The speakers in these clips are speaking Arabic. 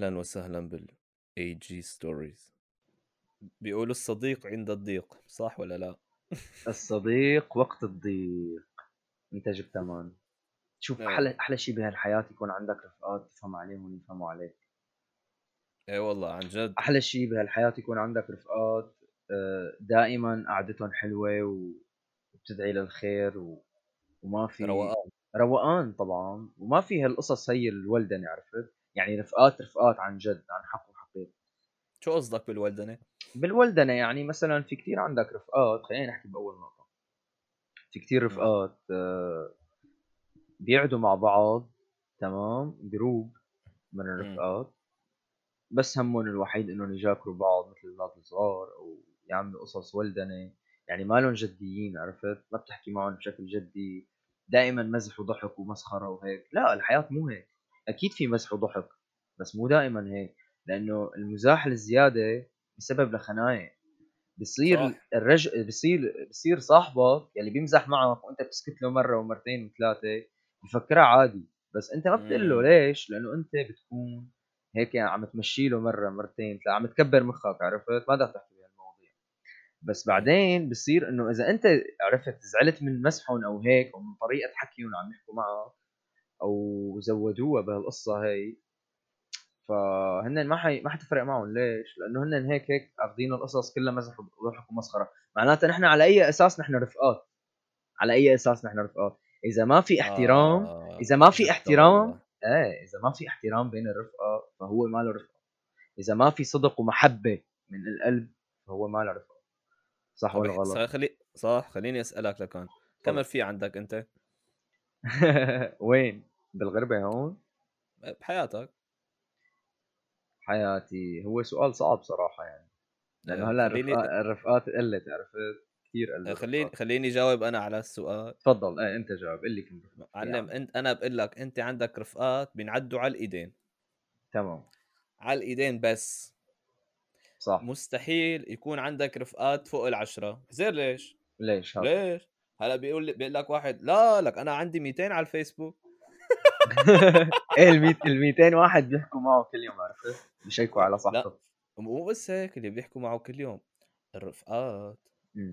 أهلا وسهلا بال اي جي stories بيقولوا الصديق عند الضيق صح ولا لا؟ الصديق وقت الضيق. أنت جبت أمان. شوف إيه. أحلى أحلى شيء بهالحياة يكون عندك رفقات تفهم عليهم ويفهموا عليك. اي والله عن جد. أحلى شيء بهالحياة يكون عندك رفقات آه، دائما قعدتهم حلوة وبتدعي للخير و... وما في روقان. روقان طبعا. وما في هالقصص هي الولدنه عرفت؟ يعني رفقات رفقات عن جد عن حق وحقيقة. شو قصدك بالولدنة؟ بالولدنة يعني مثلا في كتير عندك رفقات خلينا نحكي بأول نقطة. في كتير رفقات آه، بيقعدوا مع بعض تمام؟ جروب من الرفقات. بس همهم الوحيد إنهم يجاكروا بعض مثل الأولاد الصغار أو يعملوا قصص ولدنة. يعني ما لهم جديين عرفت؟ ما بتحكي معهم بشكل جدي. دائما مزح وضحك ومسخرة وهيك. لا الحياة مو هيك. أكيد في مزح وضحك بس مو دائما هيك لأنه المزاح الزياده بسبب لخنايا بصير صح. الرجل بصير بصير صاحبك يلي بيمزح معك وأنت بتسكت له مرة ومرتين وثلاثة بفكرها عادي بس أنت ما بتقول له. ليش لأنه أنت بتكون هيك يعني عم تمشي له مرة مرتين عم تكبر مخك عرفت ما بدك تحكي بهالمواضيع بس بعدين بصير إنه إذا أنت عرفت زعلت من مسحهم أو هيك أو من طريقة حكيهم عم يحكوا معك أو زودوها بهالقصة هي فهن ما حي... ما حتفرق معهم ليش؟ لأنه هن هيك هيك اخذين القصص كلها مزح وضحك ومسخره، معناتها نحن على أي أساس نحن رفقات؟ على أي أساس نحن رفقات؟ إذا ما في احترام آه، إذا ما في احترام. إيه إذا ما في احترام بين الرفقه فهو ما له رفقة إذا ما في صدق ومحبة من القلب فهو ما له رفقة صح ولا إح- غلط؟ صح خلي صح خليني أسألك لكان كم رفيق عندك أنت وين؟ بالغربة هون؟ بحياتك؟ حياتي. هو سؤال صعب صراحة يعني. لأنه آه، هلأ خليني- الرفقات, قلت عرفت؟ كثير قلت خليني الرفقات. خليني جاوب أنا على السؤال. تفضل. إيه أنت جاوب. قل لي كم رفقات عندك. انت أنا بقول لك أنت عندك رفقات بينعدوا على الإيدين. تمام. على الإيدين بس. صح. مستحيل يكون عندك رفقات فوق العشرة. زين ليش؟ ليش؟ هذا ليش؟ هلأ بيقول لي بيقول لك واحد لا لك أنا عندي 200 على الفيسبوك. إيه ال 100 ال 200 واحد بيحكوا معه كل يوم عرفت بيشيكوا على صحته مو بس هيك اللي بيحكوا معه كل يوم الرفقات.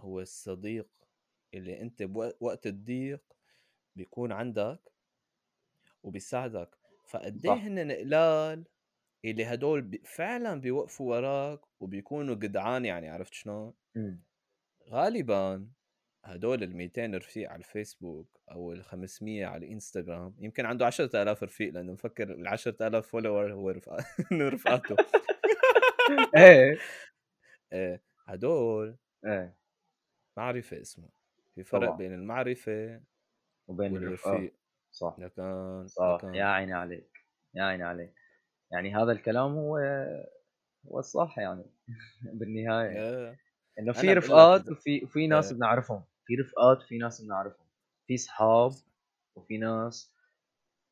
هو الصديق اللي أنت بوقت الضيق بيكون عندك وبيساعدك فقد إيه. هن قلال اللي هدول فعلا بيوقفوا وراك وبيكونوا جدعان يعني عرفت شلون؟ غالبا هدول ال 200 رفيق على الفيسبوك أو ال 500 على الإنستغرام يمكن عنده 10000 رفيق لأنه مفكر ال 10000 فولور هو رفقا- إنه رفقاته إيه. إيه هدول إيه. معرفة اسمه. في فرق طبعاً. بين المعرفة وبين الرفقات والرفيق. صح. لكن صح. لكن يا عيني عليك يا عيني عليك. يعني هذا الكلام هو هو الصح يعني. بالنهاية. إنه في رفقات وفي وفي ناس إيه. بنعرفهم. في رفقات وفي ناس بنعرفهم. في صحاب وفي ناس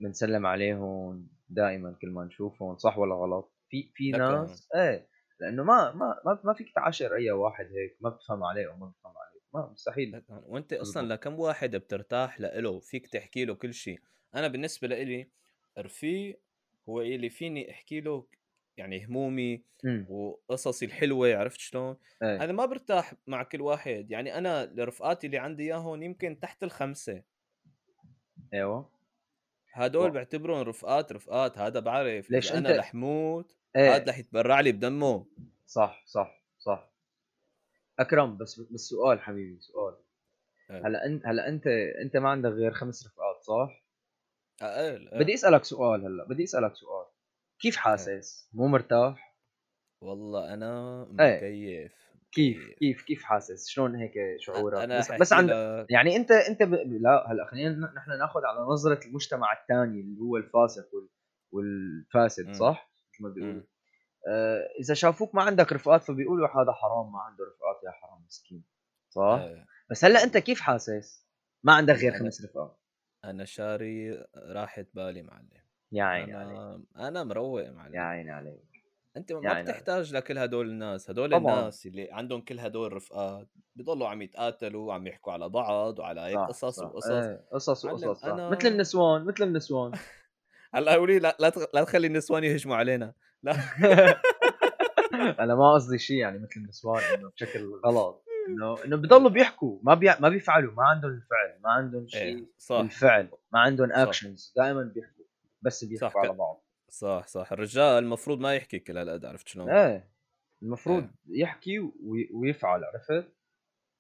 بنسلم عليهم دائما كل ما نشوفهم صح ولا غلط؟ في في ناس إيه لأنه ما ما ما, فيك تعاشر أي واحد هيك ما بتفهم عليه أو ما بتفهم عليه. ما مستحيل. وأنت أصلا. لكم واحد بترتاح له فيك تحكي له كل شيء. أنا بالنسبة لإلي رفيق هو اللي فيني أحكي له يعني همومي إمم. وقصصي الحلوة عرفت شلون؟ إيه أنا ما برتاح مع كل واحد يعني أنا رفقاتي اللي عندي اياهم يمكن تحت الخمسة. أيوه. هدول بعتبرهم رفقات رفقات هذا بعرف ليش اذا أنا رح موت إيه. هذا رح يتبرع لي بدمه. صح صح صح. أكرم بس بس سؤال حبيبي سؤال. إيه. هلأ انت هلأ أنت أنت ما عندك غير خمس رفقات صح؟ أقل إيه. بدي أسألك سؤال هلأ بدي أسألك سؤال. كيف حاسس؟ مو مرتاح؟ والله أنا إيه. مكيف كيف كيف كيف حاسس؟ شلون هيك شعورك؟ أنا بس, بس لك- يعني انت أنت ب... لا هلأ خلينا نحن ناخذ على نظرة المجتمع الثاني اللي هو الفاسق وال... والفاسد. صح؟ مثل ما بيقولوا. آه إذا شافوك ما عندك رفقات فبيقولوا هذا حرام ما عنده رفقات يا حرام مسكين صح؟ إيه. بس هلأ أنت كيف حاسس؟ ما عندك غير أنا- خمس رفقات أنا شاري راحت بالي معلم يا عيني عليك. أنا أنا مروق معلم. يا عيني عليك. أنت ما يعني- بتحتاج لكل هدول الناس. هدول طبعاً. الناس اللي عندهم كل هدول الرفقات بيضلوا عم يتقاتلوا وعم يحكوا على بعض وعلى هيك قصص. وقصص. إيه قصص وقصص. أنا- مثل النسوان مثل النسوان. هلأ قولي لا لا, تخ... لا تخلي النسوان يهجموا علينا. لا. أنا ما قصدي شيء يعني مثل النسوان إنه بشكل غلط. إنه إنه بضلوا بيحكوا. ما بي... ما بيفعلوا. ما عندهم الفعل ما عندهم شيء إيه، صح. الفعل ما عندهم actions دائما بيحكوا. بس بيحكوا على بعض صح صح الرجال المفروض ما يحكي كل هالقد عرفت شلون؟ إيه المفروض إيه. يحكي وي... ويفعل عرفت؟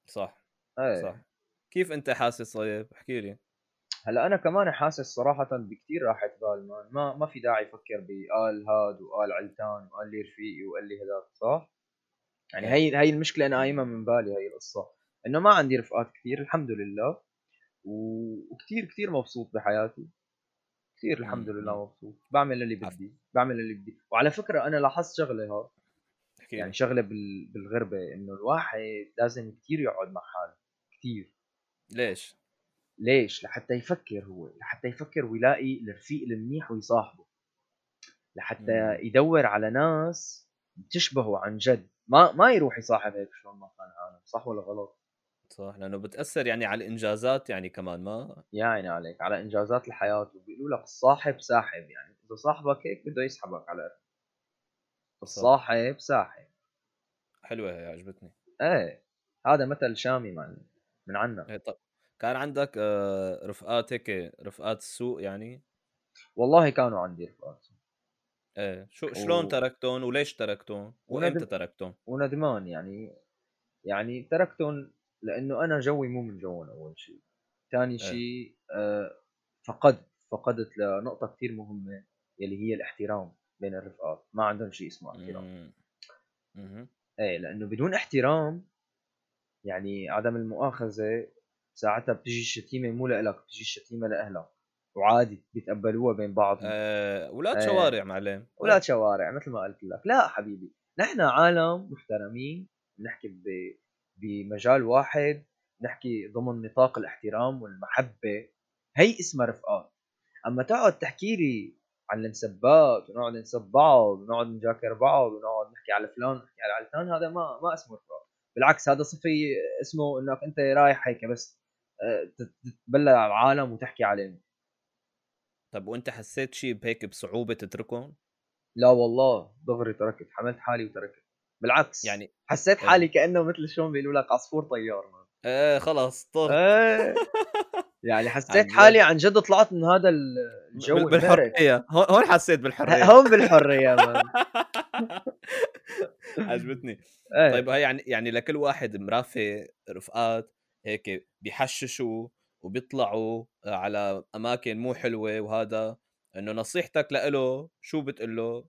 صح إيه صح كيف أنت حاسس طيب؟ احكي لي هلأ أنا كمان حاسس صراحة بكثير راحه بال مان ما ما في داعي أفكر بقال هاد وقال علتان وقال لي رفيقي وقال لي هذاك صح؟ يعني هي هي المشكلة أنا قايمة من بالي هي القصة إنه ما عندي رفقات كثير الحمد لله و- وكثير كثير مبسوط بحياتي كثير الحمد لله. مبسوط بعمل اللي بدي بعمل اللي بدي وعلى فكرة أنا لاحظت شغلة ها احكي يعني شغلة بال... بالغربة إنه الواحد لازم كثير يقعد مع حاله كثير ليش؟ ليش؟ لحتى يفكر هو، لحتى يفكر ويلاقي الرفيق المنيح ويصاحبه. لحتى مم. يدور على ناس بتشبهه عن جد، ما ما يروح يصاحب هيك شلون ما كان عالم، صح ولا غلط؟ صح لأنه بتأثر يعني على الإنجازات يعني كمان ما؟ يا عيني عليك على إنجازات الحياة وبيقولوا لك الصاحب ساحب يعني إذا صاحبك هيك بده يسحبك على الأرض. الصاحب ساحب. حلوة هي عجبتني. إيه هذا مثل شامي معلم من عنا. إيه طب كان عندك آه، رفقات هيك رفقات السوق يعني؟ والله كانوا عندي رفقات. إيه شو شلون و- تركتهم وليش تركتهم وإمتى وندم- تركتهم؟ وندمان يعني يعني تركتهم لأنه أنا جوي مو من جوهم أول شيء ثاني إيه. شيء آه فقدت فقدت لنقطة كثير مهمة يلي هي الاحترام بين الرفقات. ما عندهم شيء اسمه احترام. إيه لأنه بدون احترام يعني عدم المؤاخذة ساعتها بتجي الشتيمة مو لك بتجي الشتيمة لأهلك. وعادي بيتقبلوها بين بعض. آه، أولاد إيه. شوارع معلم. أولاد شوارع مثل ما قلت لك. لا حبيبي نحن عالم محترمين نحكي ب... بمجال واحد نحكي ضمن نطاق الاحترام والمحبة. هي اسمها رفقات. أما تقعد تحكي لي عن الانسبات ونقعد نسب بعض ونقعد نجاكر بعض ونقعد نحكي على فلان نحكي على علتان هذا ما ما اسمه رفقات. بالعكس هذا صفي اسمه إنك أنت رايح هيك بس آه، تت- تتبلى على العالم وتحكي عليهم. طب وأنت حسيت شيء بهيك بصعوبة تتركهم؟ لا والله دغري تركت حملت حالي وتركت. بالعكس يعني حسيت إيه. حالي كأنه مثل شلون بيقولوا لك عصفور طيار مان. إيه خلص طر إيه يعني عن حسيت؟ حالي عن جد طلعت من هذا ال- الجو. بالحرية هون حسيت بالحرية هون بالحرية عجبتني إيه طيب هاي يعني يعني لكل واحد مرافق رفقات هيك بيحششوا وبيطلعوا على أماكن مو حلوة وهذا إنه نصيحتك لإله شو بتقول له؟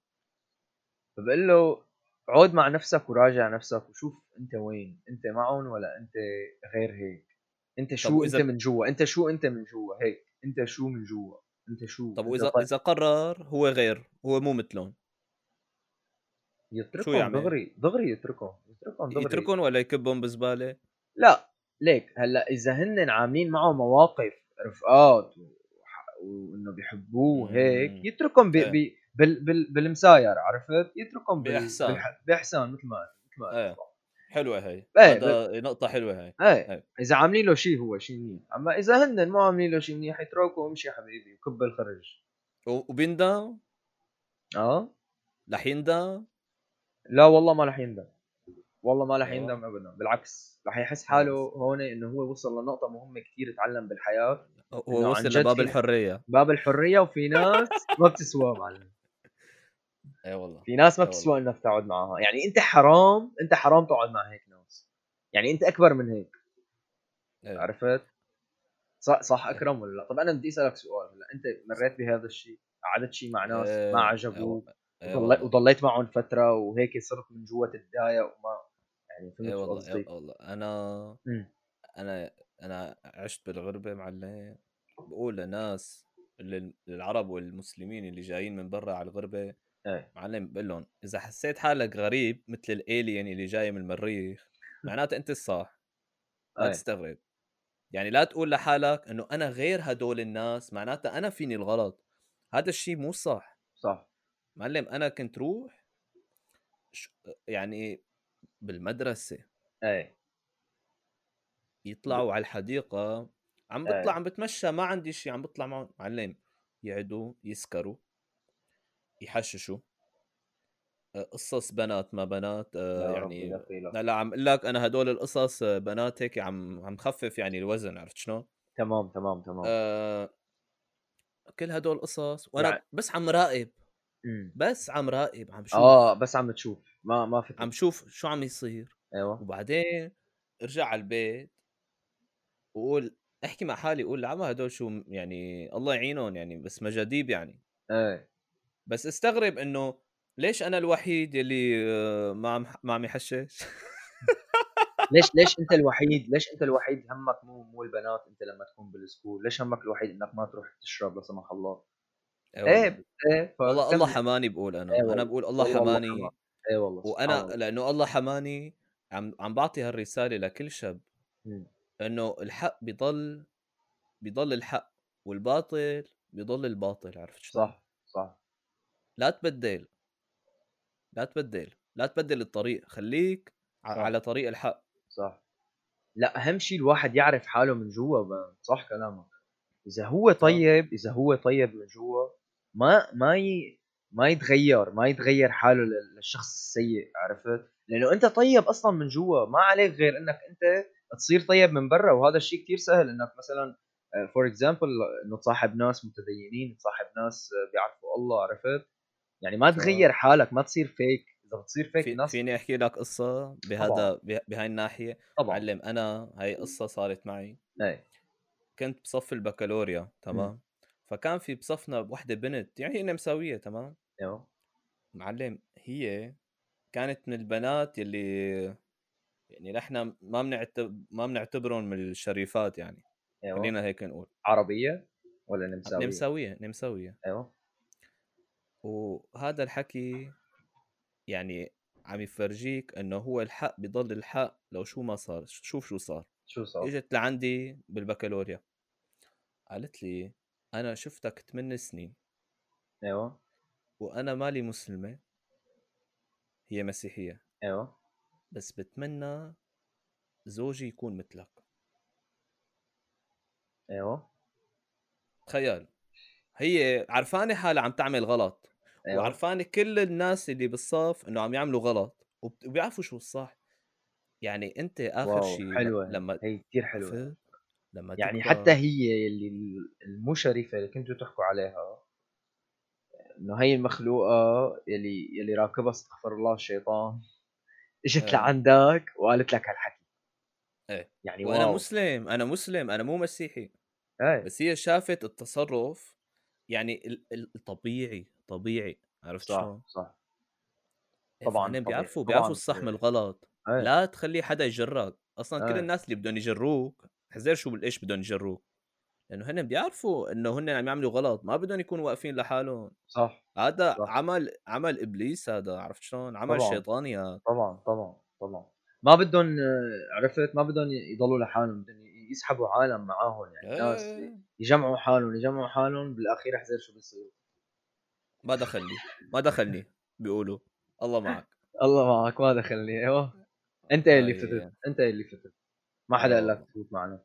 فبقول له عود مع نفسك وراجع نفسك وشوف أنت وين أنت معهم ولا أنت غير هيك أنت شو أنت من جوا أنت شو أنت من جوا هيك أنت شو من جوا أنت شو طب وإذا طيب. إذا قرر هو غير هو مو مثلهم شو يتركهم يعمل؟ دغري دغري يتركهم يتركهم دغري يتركهم ولا يكبهم بزبالة؟ لا ليك هلأ إذا هن عاملين معه مواقف رفقات وإنه بيحبوه. هيك يتركهم بي إيه. بي بال بال بالمساير عرفت؟ يتركهم. بالح- بإحسان مثل ما مثل ما. قلت. حلوة هي. إيه، هذا نقطة حلوة هي. إيه. إيه. إذا عاملين له شيء هو شيء منيح أما إذا هن ما عاملين له شيء منيح يتركوا وامشي يا حبيبي وكب الخرج. وبيندم آه. رح يندم لا والله ما رح يندم والله ما رح. يندم ابدا. بالعكس رح يحس حاله هون إنه هو وصل لنقطة مهمة كثير تعلم بالحياة. هو وصل لباب الحرية. باب الحرية وفي ناس ما بتسوى معلم. اي والله في ناس ما أي بتسوى إنك تقعد معها يعني أنت حرام أنت حرام تقعد مع هيك ناس. يعني أنت أكبر من هيك. إيه. عرفت؟ صح صح أكرم ولا لأ؟ طب أنا بدي أسألك سؤال هلأ. أنت مريت بهذا الشيء؟ قعدت شيء مع ناس؟ إيه، ما إيه عجبوك؟ والله. إيه وضل- والله. وضليت معهم فترة وهيك صرت من جوا تتضايق وما يعني فهمت شو والله اي والله. أنا مم. أنا أنا عشت بالغربة معلم. بقول لناس العرب والمسلمين اللي جايين من برا على الغربة إيه. معلم بقول لهم إذا حسيت حالك غريب مثل الالين اللي جاي من المريخ معناته أنت الصح. لا إيه. تستغرب. يعني لا تقول لحالك إنه أنا غير هدول الناس معناتها أنا فيني الغلط. هذا الشيء مو صح. صح. معلم أنا كنت روح يعني بالمدرسة. إيه. يطلعوا على الحديقة عم إيه. بطلع عم بتمشى ما عندي شيء عم بطلع معهم معلم يعدوا يسكروا. يحششوا. آه، قصص بنات ما بنات آه، يعني لا. لا عم أقول لك أنا هدول القصص آه، بنات هيك عم عم خفف يعني الوزن عرفت شلون؟ تمام تمام تمام. آه كل هدول القصص وأنا يعني... بس عم راقب بس عم راقب عم شوف. آه بس عم تشوف ما ما في عم شوف شو عم يصير. أيوه. وبعدين ارجع على البيت وقول احكي مع حالي قول لعبة هدول شو يعني الله يعينهم يعني بس مجاديب يعني. إيه. بس استغرب إنه ليش أنا الوحيد يلي آه، ما عم ما عم يحشش؟ ليش ليش أنت الوحيد؟ ليش أنت الوحيد؟ همك مو مو البنات أنت لما تكون بالسكول ليش همك الوحيد إنك ما تروح تشرب لا سمح الله؟ إيه إيه والله. الله حماني بقول أنا إيه أنا بقول الله حماني إيه والله وأنا لأنه الله حماني عم عم بعطي هالرسالة لكل شاب إنه الحق بيضل بيضل الحق والباطل بيضل الباطل عرفت شلون؟ صح صح. لا تبدل. لا تبدل. لا تبدل الطريق خليك صح. على طريق الحق. صح. لا أهم شيء الواحد يعرف حاله من جوا صح كلامك. إذا هو طيب إذا هو طيب من جوا ما ما ي... ما يتغير ما يتغير حاله للشخص السيء عرفت؟ لأنه أنت طيب أصلا من جوا ما عليك غير إنك أنت تصير طيب من برا وهذا الشيء كثير سهل إنك مثلا for example إنه تصاحب ناس متدينين تصاحب ناس بيعرفوا الله عرفت؟ يعني ما تغير حالك ما تصير فيك إذا بتصير فيك في ناس فيني أحكي لك قصة بهذا بهاي الناحية. طبعا. علم أنا هاي قصة صارت معي. اي كنت بصف البكالوريا تمام؟ م. فكان في بصفنا وحده بنت يعني هي مساويه تمام؟ أيوه. معلم هي كانت من البنات اللي يعني نحن ما بنعتبر ما بنعتبرهم من الشريفات يعني. أيوة. خلينا هيك نقول. عربية ولا نمساوية؟ نمساوية نمساوية. أيوه. وهذا الحكي يعني عم يفرجيك إنه هو الحق بضل الحق لو شو ما صار شوف شو صار. شو صار. إجت لعندي بالبكالوريا قالت لي أنا شفتك 8 سنين. أيوه. وأنا مالي مسلمة هي مسيحية. أيوه. بس بتمنى زوجي يكون مثلك. أيوه. تخيل هي عرفانة حالها عم تعمل غلط. أيوة. وعرفانه كل الناس اللي بالصف إنه عم يعملوا غلط وبيعرفوا شو الصح. يعني أنت آخر شيء حلوة. لما هي كثير حلوة. لما يعني تكبر... حتى هي اللي المشرفة اللي كنتوا تحكوا عليها إنه هي المخلوقة يلي يلي راكبها استغفر الله الشيطان إجت أيه. لعندك وقالت لك هالحكي. إيه. يعني وأنا واو. مسلم أنا مسلم أنا مو مسيحي. إيه. بس هي شافت التصرف يعني الطبيعي طبيعي عرفت صح شو؟ صح. طبعا بيعرفوا بيعرفوا الصح من الغلط. أيه. لا تخلي حدا يجرك. أصلا أيه. كل الناس اللي بدهم يجروك حذر شو بالايش بدهم يجروك؟ لأنه هن بيعرفوا إنه هن عم يعملوا غلط. ما بدهم يكونوا واقفين لحالهم. صح هذا صح. عمل عمل إبليس هذا عرفت شلون؟ عمل طبعًا. شيطانيات. طبعا طبعا طبعا. ما بدهم عرفت؟ ما بدهم يضلوا لحالهم. بدهم يسحبوا عالم معاهم يعني إيه. ناس يجمعوا حالهم يجمعوا حالهم بالأخير أحذر شو بيصير. ما دخلني ما دخلني بيقولوا. الله معك. الله معك ما دخلني. أيوه. أنت اللي فتت أنت اللي فتت ما حدا قال لك تفوت معنا.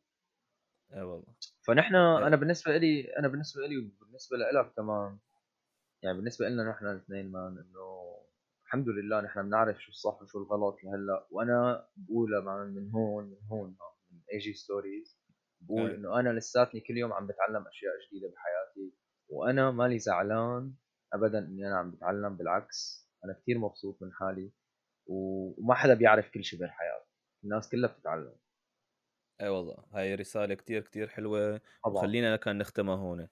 اي والله. فنحن أنا بالنسبة لي أنا بالنسبة لي وبالنسبة لك كمان يعني بالنسبة لنا نحن الاثنين man إنه الحمد لله نحن بنعرف شو الصح وشو الغلط لهلأ وأنا بقولها من هون من هون من اي جي stories بقول إنه أنا لساتني كل يوم عم بتعلم أشياء جديدة بحياتي وأنا مالي زعلان ابدا إني أنا عم بتعلم بالعكس أنا كثير مبسوط من حالي وما حدا بيعرف كل شيء بالحياة الناس كلها بتتعلم. أي والله هاي رسالة كتير كتير حلوة طبعا. خلينا كان نختمها هون.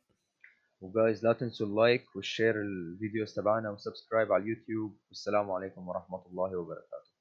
وجايز لا تنسوا ال like وال share ال videos تبعنا و subscribe على اليوتيوب. والسلام عليكم ورحمة الله وبركاته.